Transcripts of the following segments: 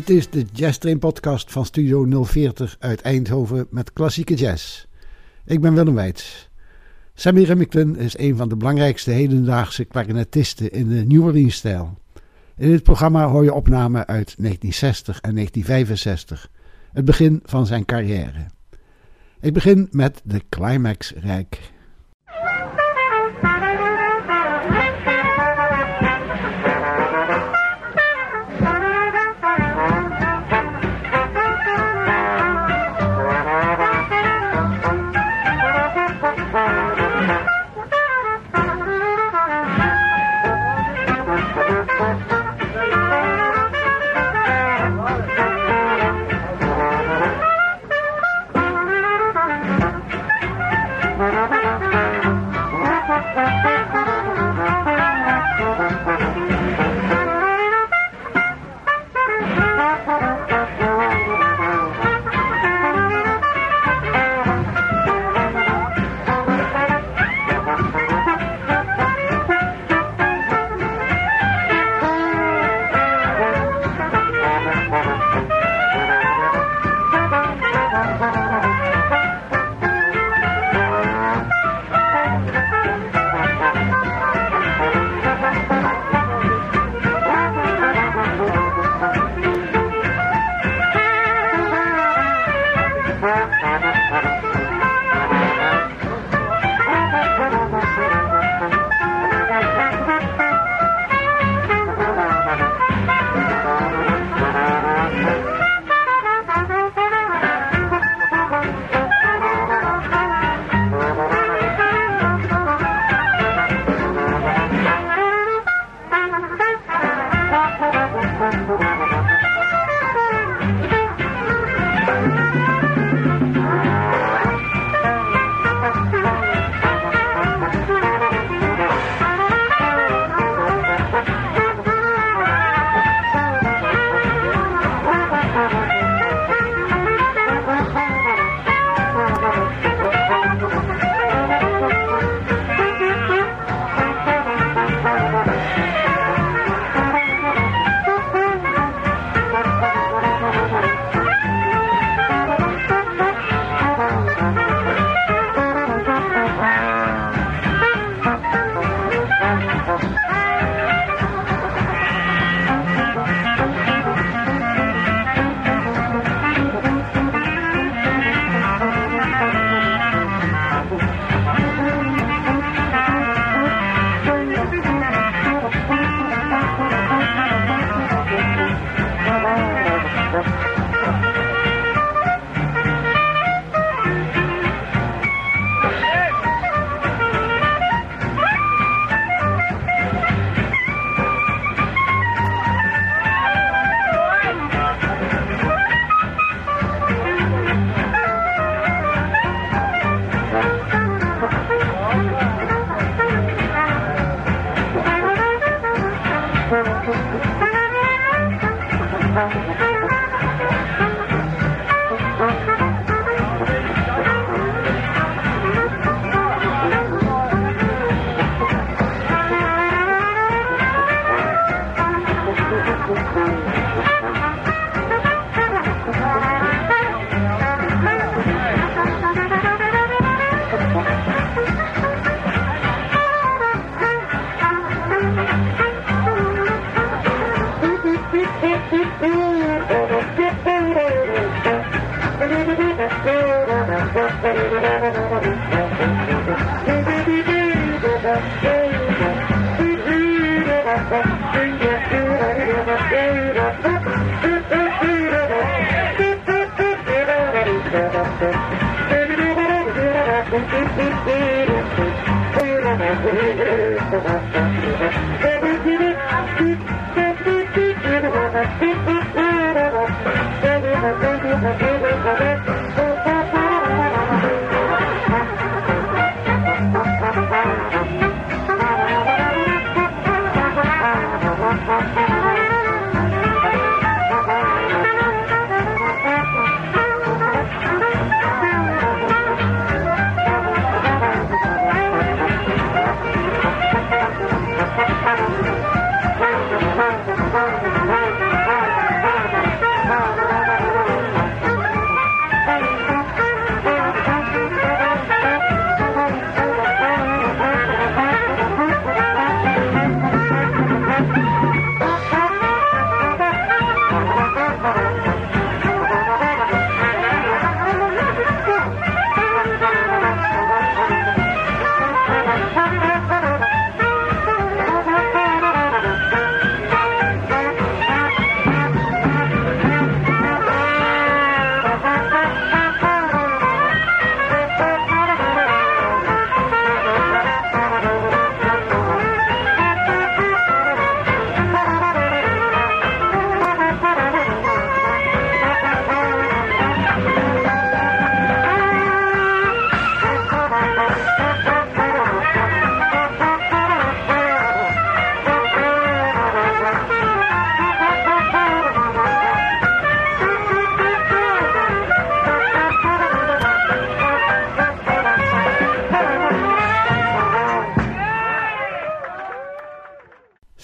Dit is de Jazz Train podcast van Studio 040 uit Eindhoven met klassieke jazz. Ik ben Willem Weits. Sammy Remington is een van de belangrijkste hedendaagse klarinetisten in de New Orleans-stijl. In dit programma hoor je opnamen uit 1960 en 1965, het begin van zijn carrière. Ik begin met de Climax-rijk.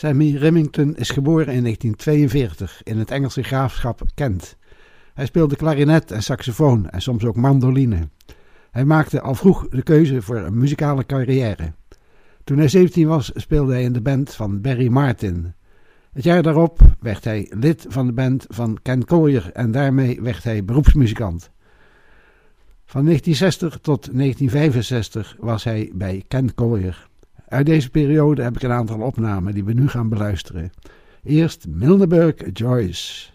Sammy Remington is geboren in 1942 in het Engelse graafschap Kent. Hij speelde klarinet en saxofoon en soms ook mandoline. Hij maakte al vroeg de keuze voor een muzikale carrière. Toen hij 17 was, speelde hij in de band van Barry Martin. Het jaar daarop werd hij lid van de band van Ken Collier en daarmee werd hij beroepsmuzikant. Van 1960 tot 1965 was hij bij Ken Collier. Uit deze periode heb ik een aantal opnamen die we nu gaan beluisteren. Eerst Milneburg Joyce.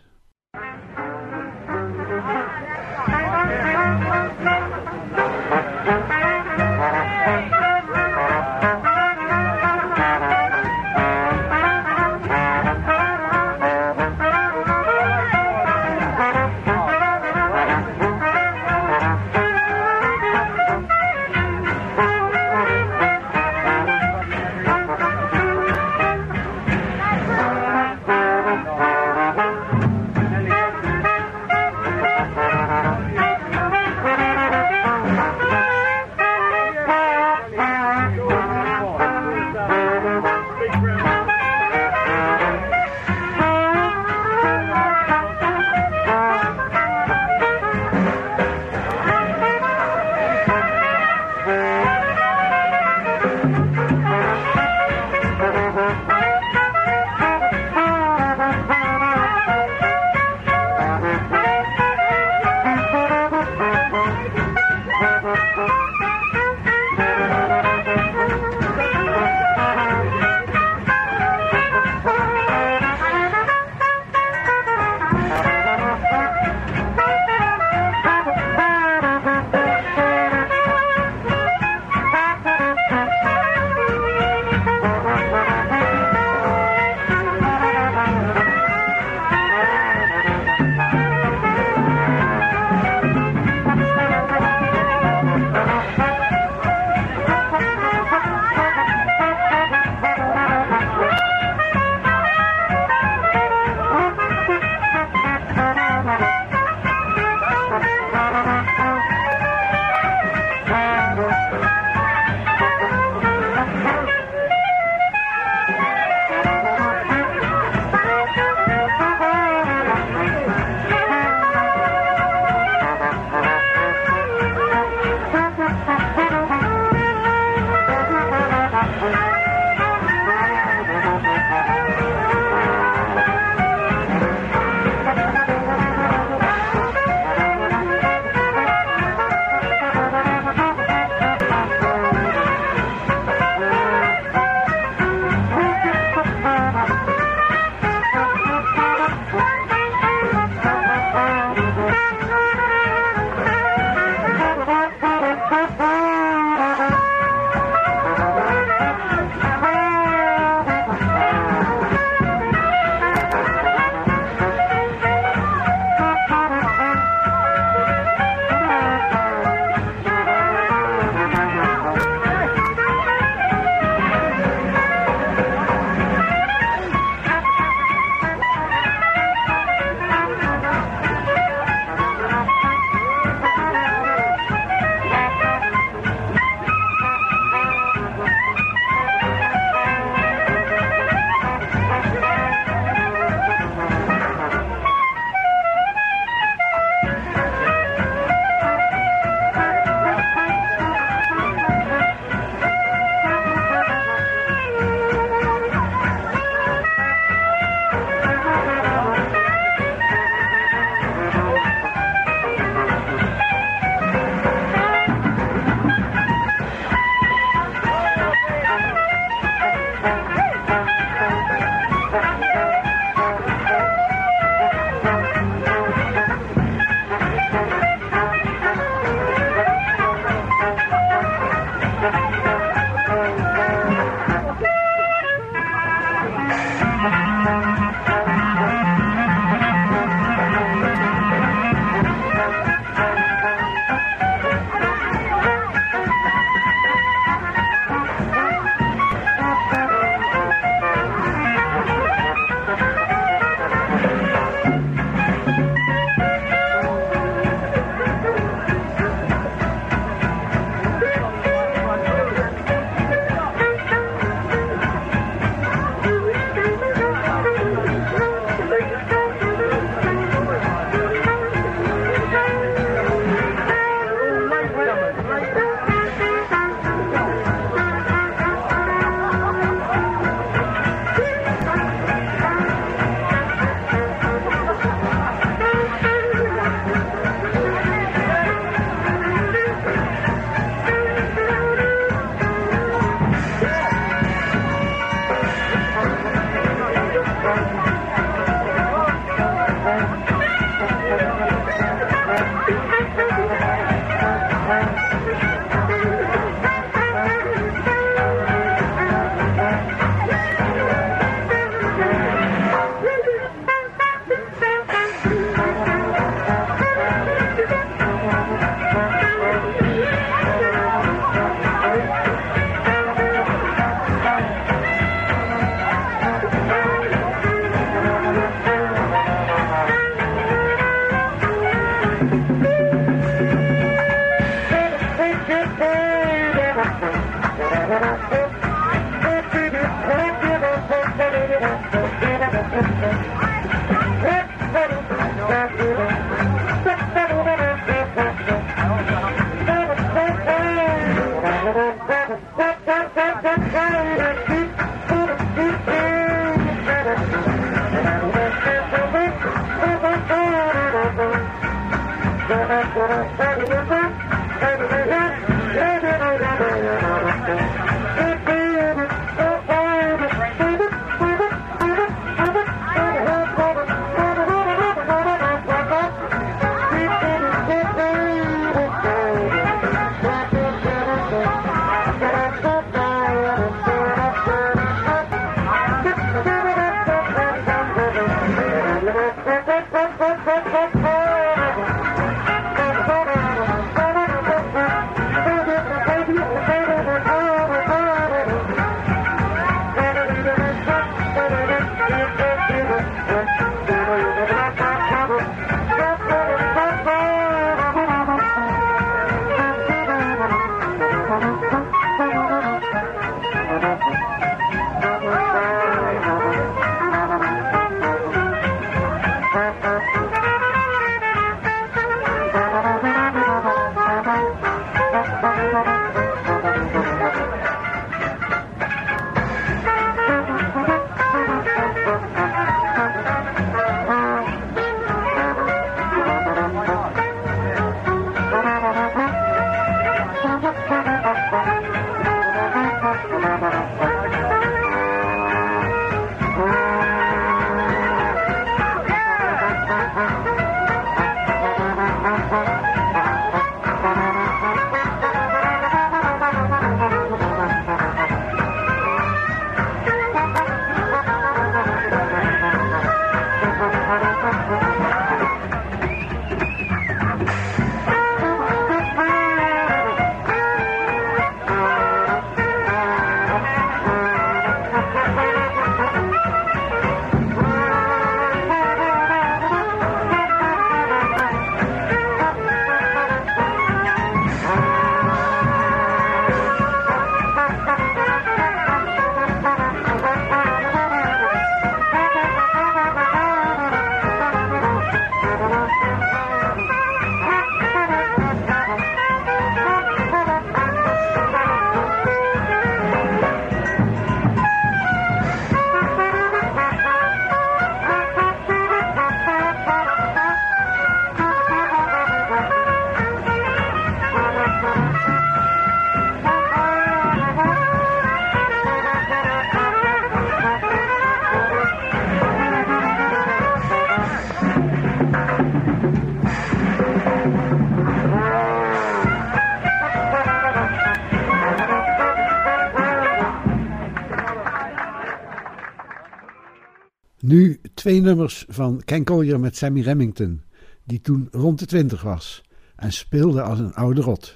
Twee nummers van Ken Collier met Sammy Remington, die toen rond de twintig was en speelde als een oude rot.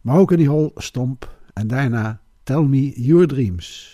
Mahogany Hall Stomp en daarna Tell Me Your Dreams.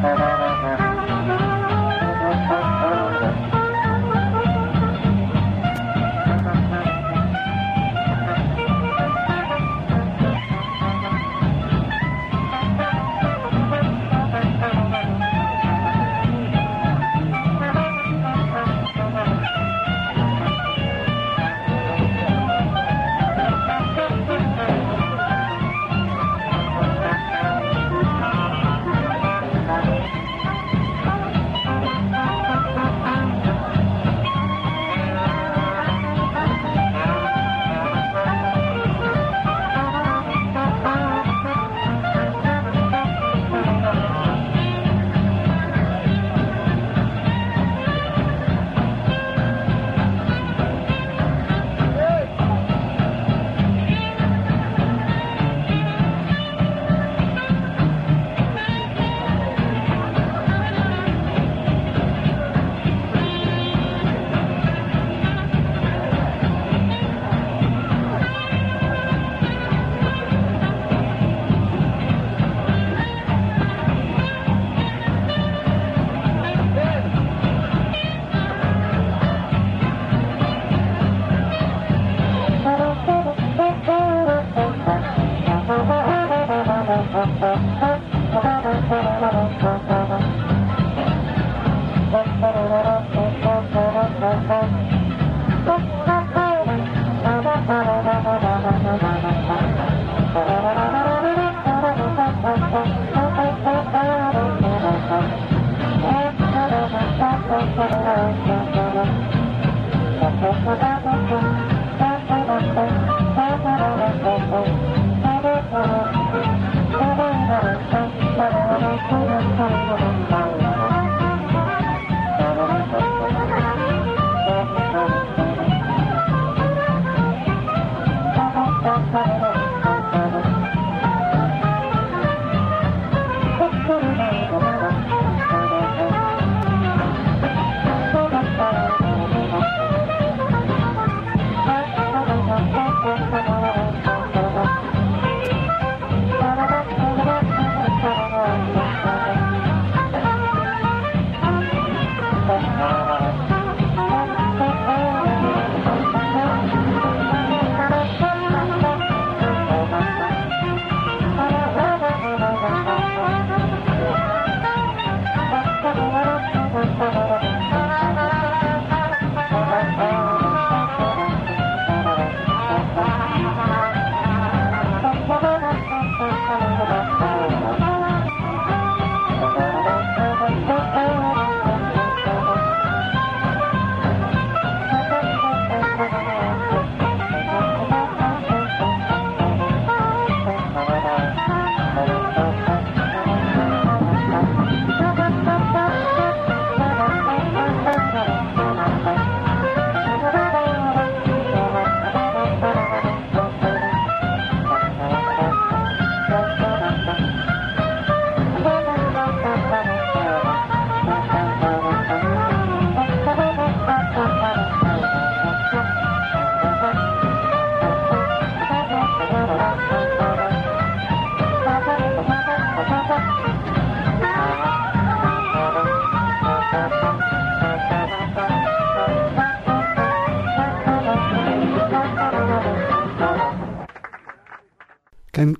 Thank you.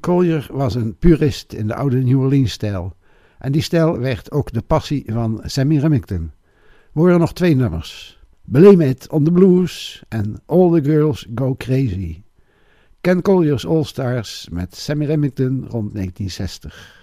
Collier was een purist in de oude New Orleans-stijl. En die stijl werd ook de passie van Sammy Remington. We horen nog twee nummers. Blame It on the Blues en All the Girls Go Crazy. Ken Collier's All Stars met Sammy Remington rond 1960.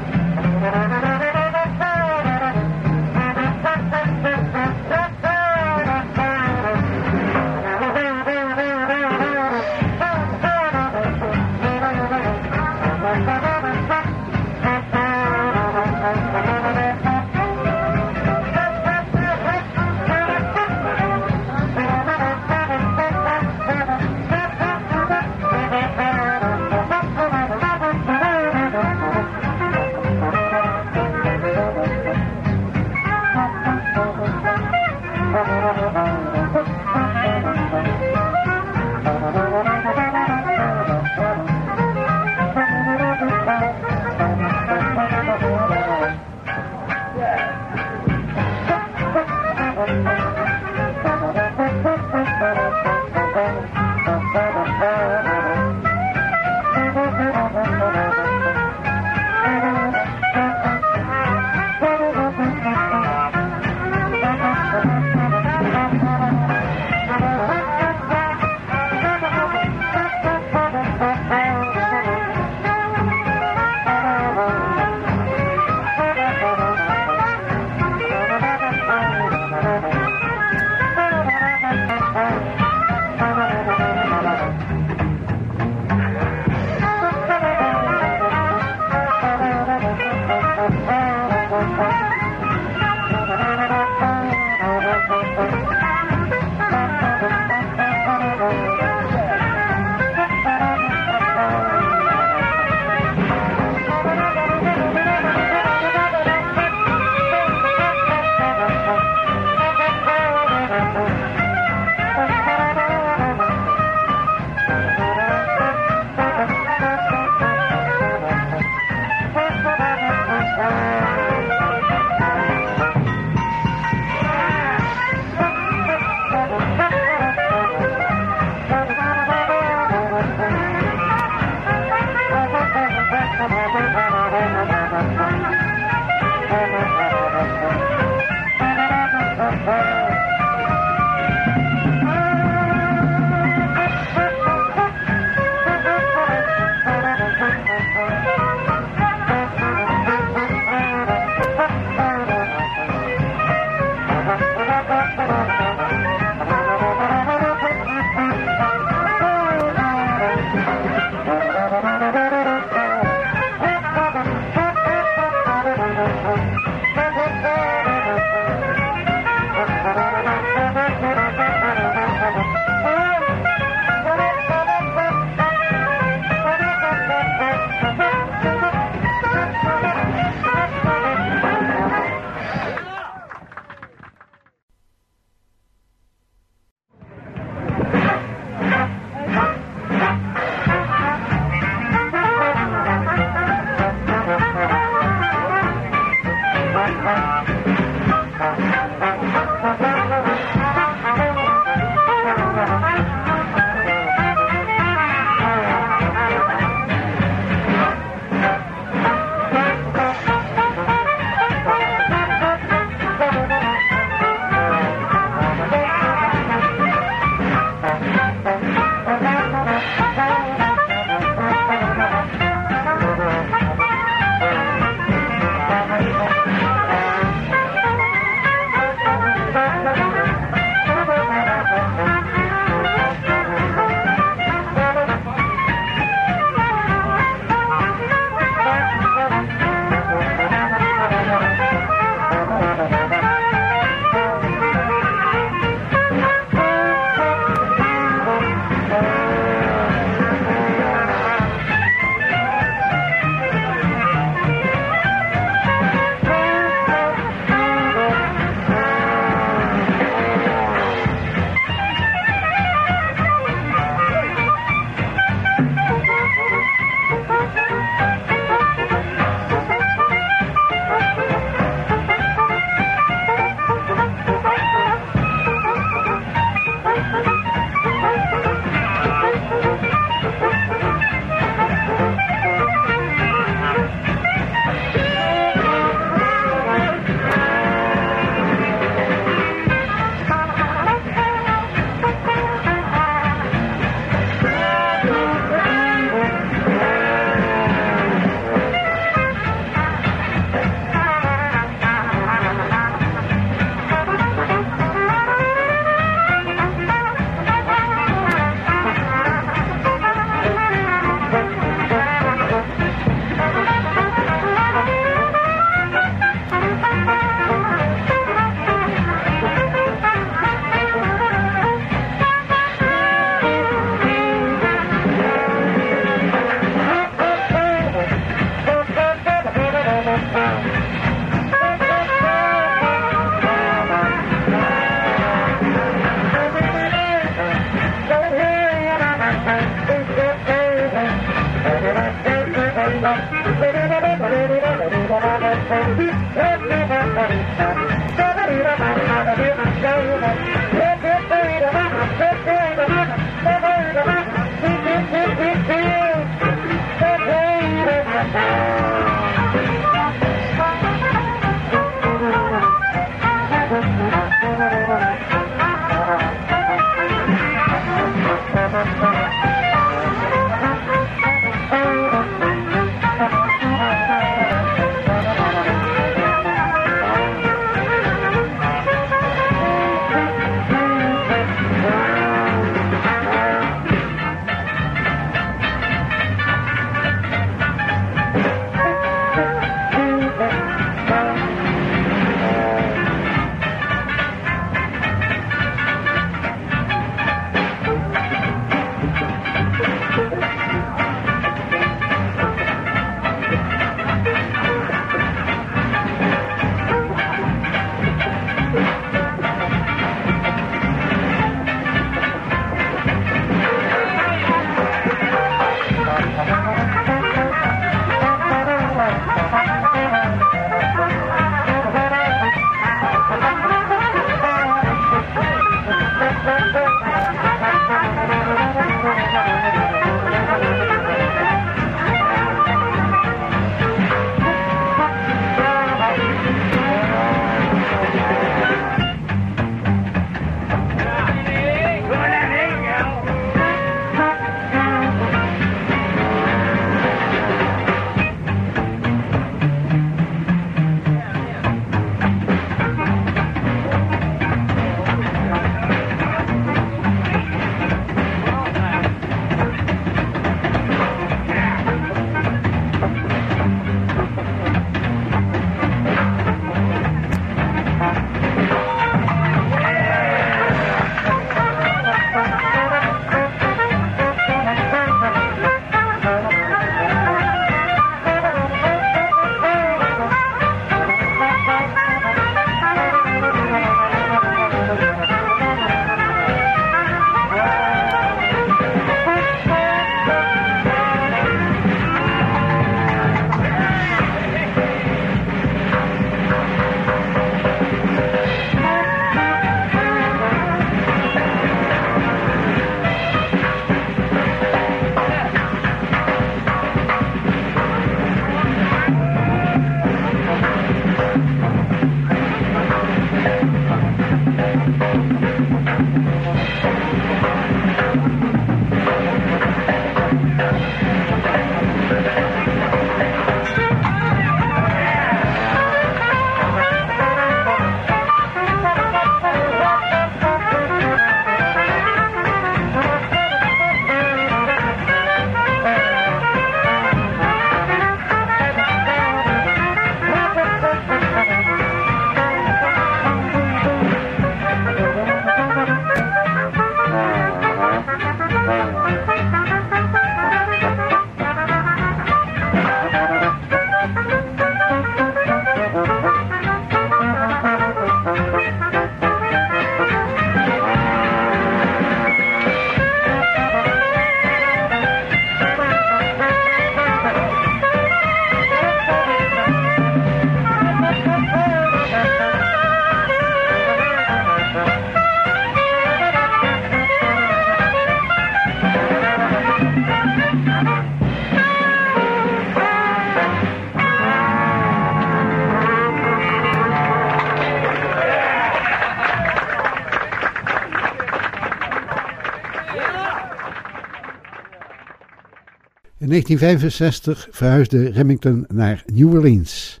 In 1965 verhuisde Remington naar New Orleans.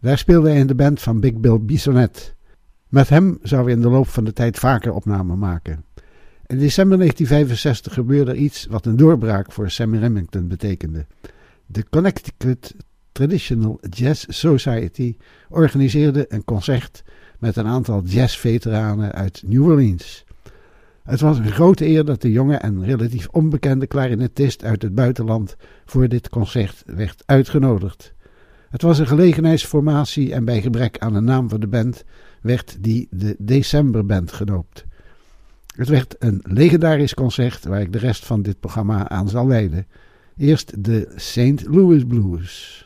Daar speelde hij in de band van Big Bill Bisonette. Met hem zou hij in de loop van de tijd vaker opnamen maken. In december 1965 gebeurde iets wat een doorbraak voor Sammy Remington betekende. De Connecticut Traditional Jazz Society organiseerde een concert met een aantal jazzveteranen uit New Orleans. Het was een grote eer dat de jonge en relatief onbekende klarinetist uit het buitenland voor dit concert werd uitgenodigd. Het was een gelegenheidsformatie en bij gebrek aan een naam voor de band werd die de Decemberband gedoopt. Het werd een legendarisch concert waar ik de rest van dit programma aan zal wijden. Eerst de St. Louis Blues.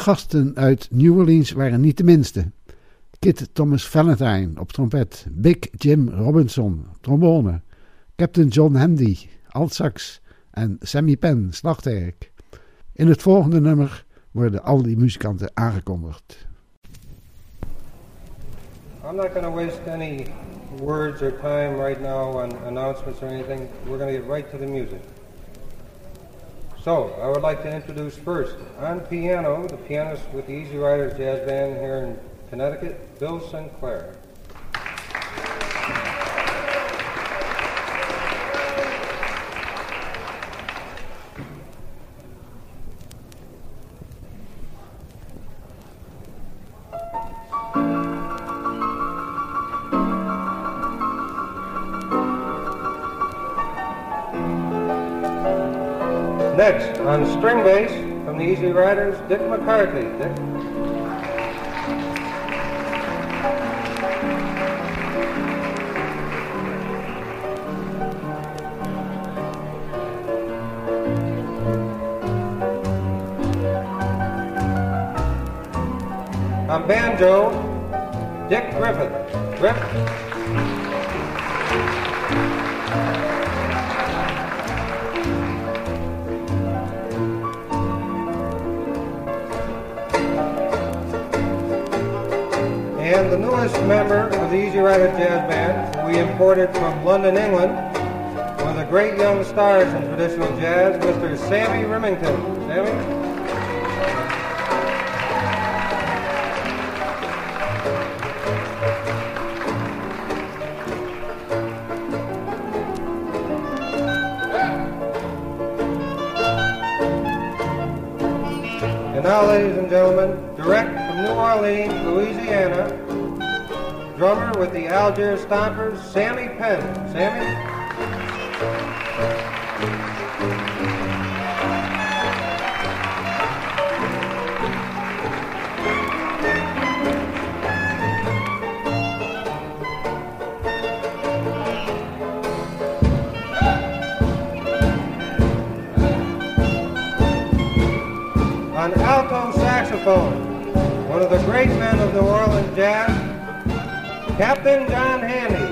Gasten uit New Orleans waren niet de minste. Kit Thomas Valentine op trompet, Big Jim Robinson trombone, Captain John Handy altsax en Sammy Penn slagwerk. In het volgende nummer worden al die muzikanten aangekondigd. I'm not going waste any words or time right now on announcements or anything. We're going get right to the. So, I would like to introduce first, on piano, the pianist with the Easy Riders Jazz Band here in Connecticut, Bill Sinclair. The Easy Riders, Dick McCarthy. Dick. On banjo, Dick Griffith. Griffith. And member of the Easy Rider Jazz Band, we imported from London, England, one of the great young stars in traditional jazz, Mr. Sammy Remington. Sammy? And now, ladies and gentlemen, direct from New Orleans, Louisiana, drummer with the Algiers Stompers, Sammy Penn. Sammy? On alto saxophone, one of the great men of New Orleans jazz, Captain John Handy.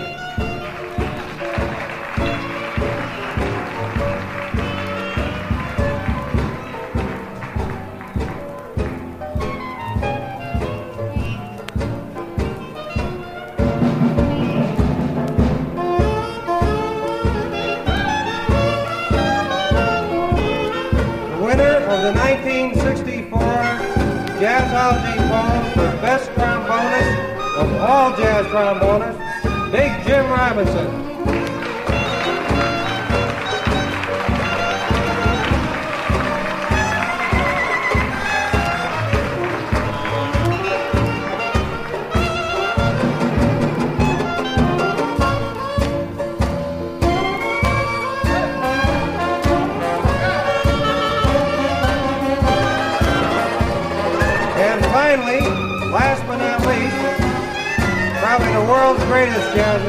All jazz trombonists, Big Jim Robinson. Yeah.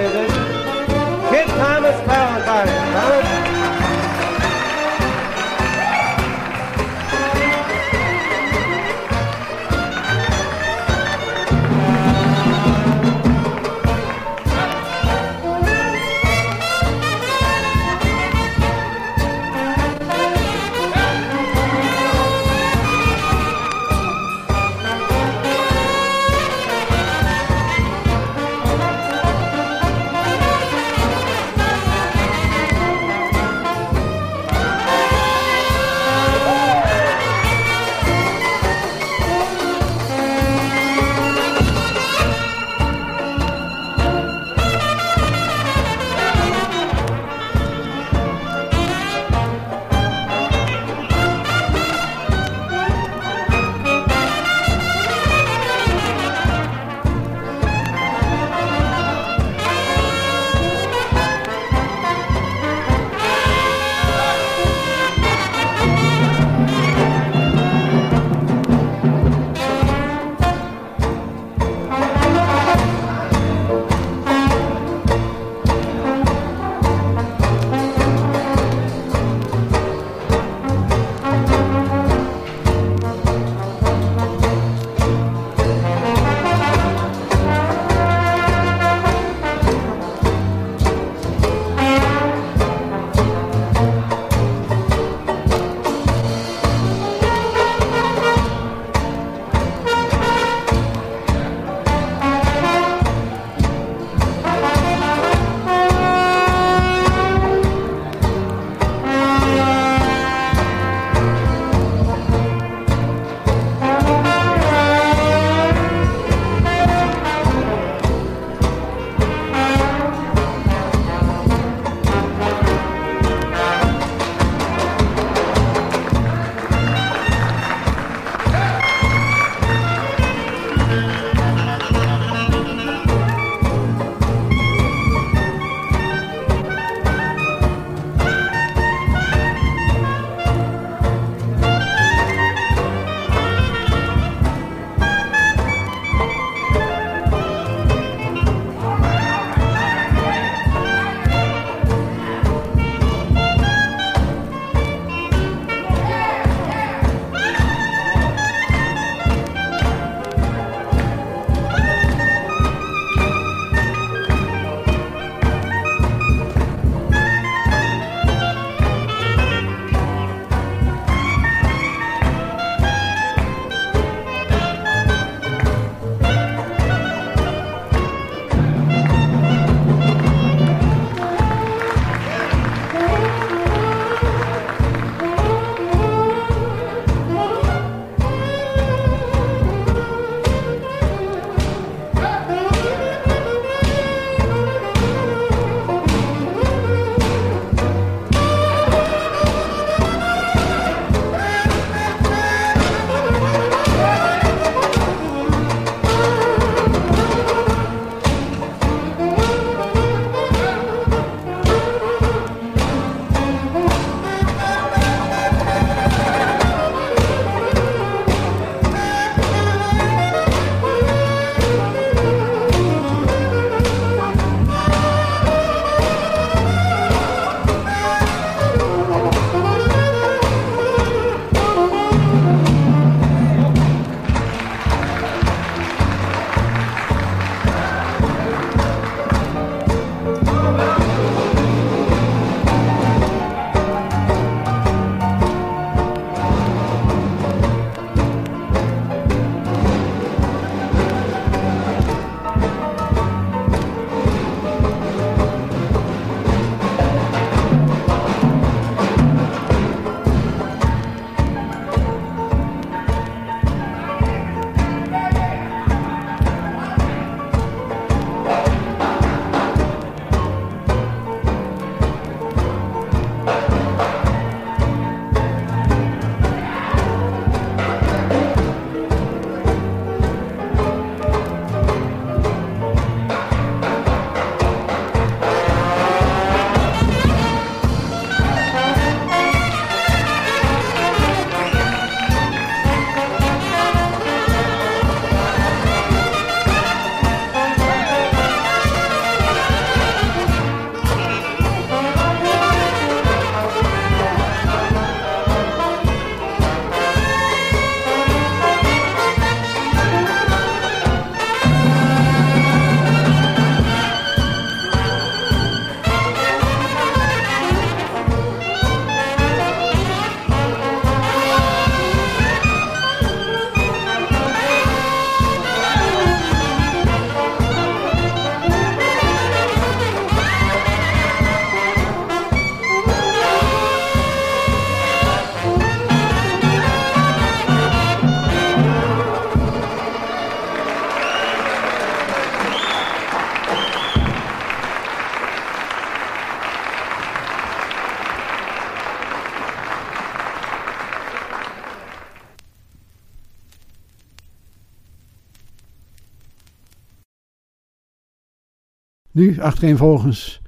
Nu achtereenvolgens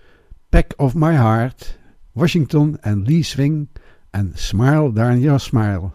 Pack of My Heart, Washington en Lee Swing en Smile Your Smile.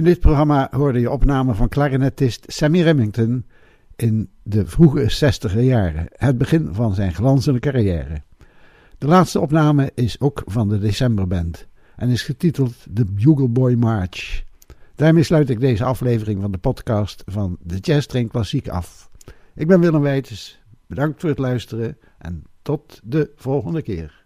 In dit programma hoorde je opnamen van klarinetist Sammy Remington in de vroege 60er jaren, het begin van zijn glanzende carrière. De laatste opname is ook van de Decemberband en is getiteld The Bugle Boy March. Daarmee sluit ik deze aflevering van de podcast van de Jazz Train Klassiek af. Ik ben Willem Wijtjes, bedankt voor het luisteren en tot de volgende keer.